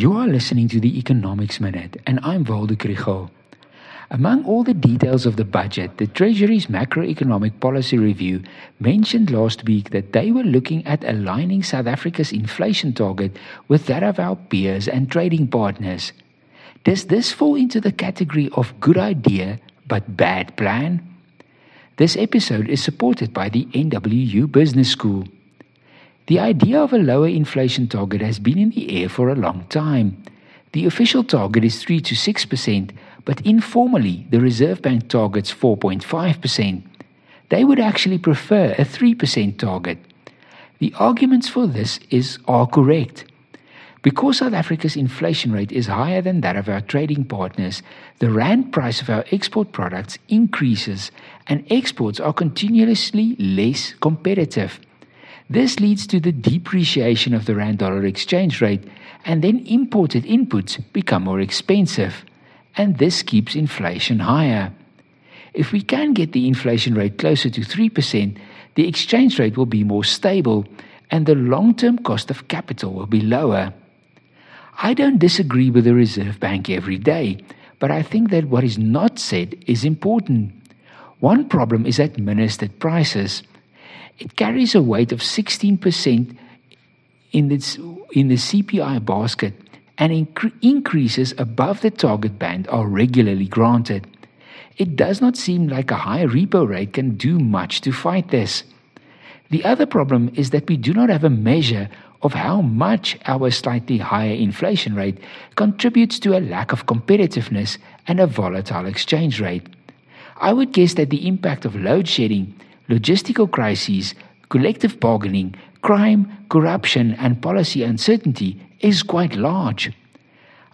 You are listening to the Economics Minute, and I'm Waldo Krugell. Among all the details of the budget, the Treasury's macroeconomic policy review mentioned last week that they were looking at aligning South Africa's inflation target with that of our peers and trading partners. Does this fall into the category of good idea but bad plan? This episode is supported by the NWU Business School. The idea of a lower inflation target has been in the air for a long time. The official target is 3 to 6%, but informally, the Reserve Bank targets 4.5%. They would actually prefer a 3% target. The arguments for this is are correct. Because South Africa's inflation rate is higher than that of our trading partners, the rand price of our export products increases and exports are continuously less competitive. This leads to the depreciation of the rand dollar exchange rate, and then imported inputs become more expensive, and this keeps inflation higher. If we can get the inflation rate closer to 3%, the exchange rate will be more stable and the long term cost of capital will be lower. I don't disagree with the Reserve Bank every day, but I think that what is not said is important. One problem is administered prices. It carries a weight of 16% in, in the CPI basket, and incre- increases above the target band are regularly granted. It does not seem like a high repo rate can do much to fight this. The other problem is that we do not have a measure of how much our slightly higher inflation rate contributes to a lack of competitiveness and a volatile exchange rate. I would guess that the impact of load shedding logistical crises, collective bargaining, crime, corruption, and policy uncertainty is quite large.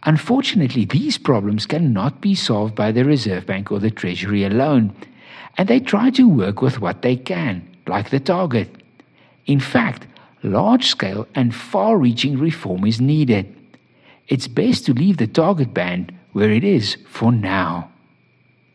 Unfortunately, these problems cannot be solved by the Reserve Bank or the Treasury alone, and they try to work with what they can, like the target. In fact, large scale and far reaching reform is needed. It's best to leave the target band where it is for now.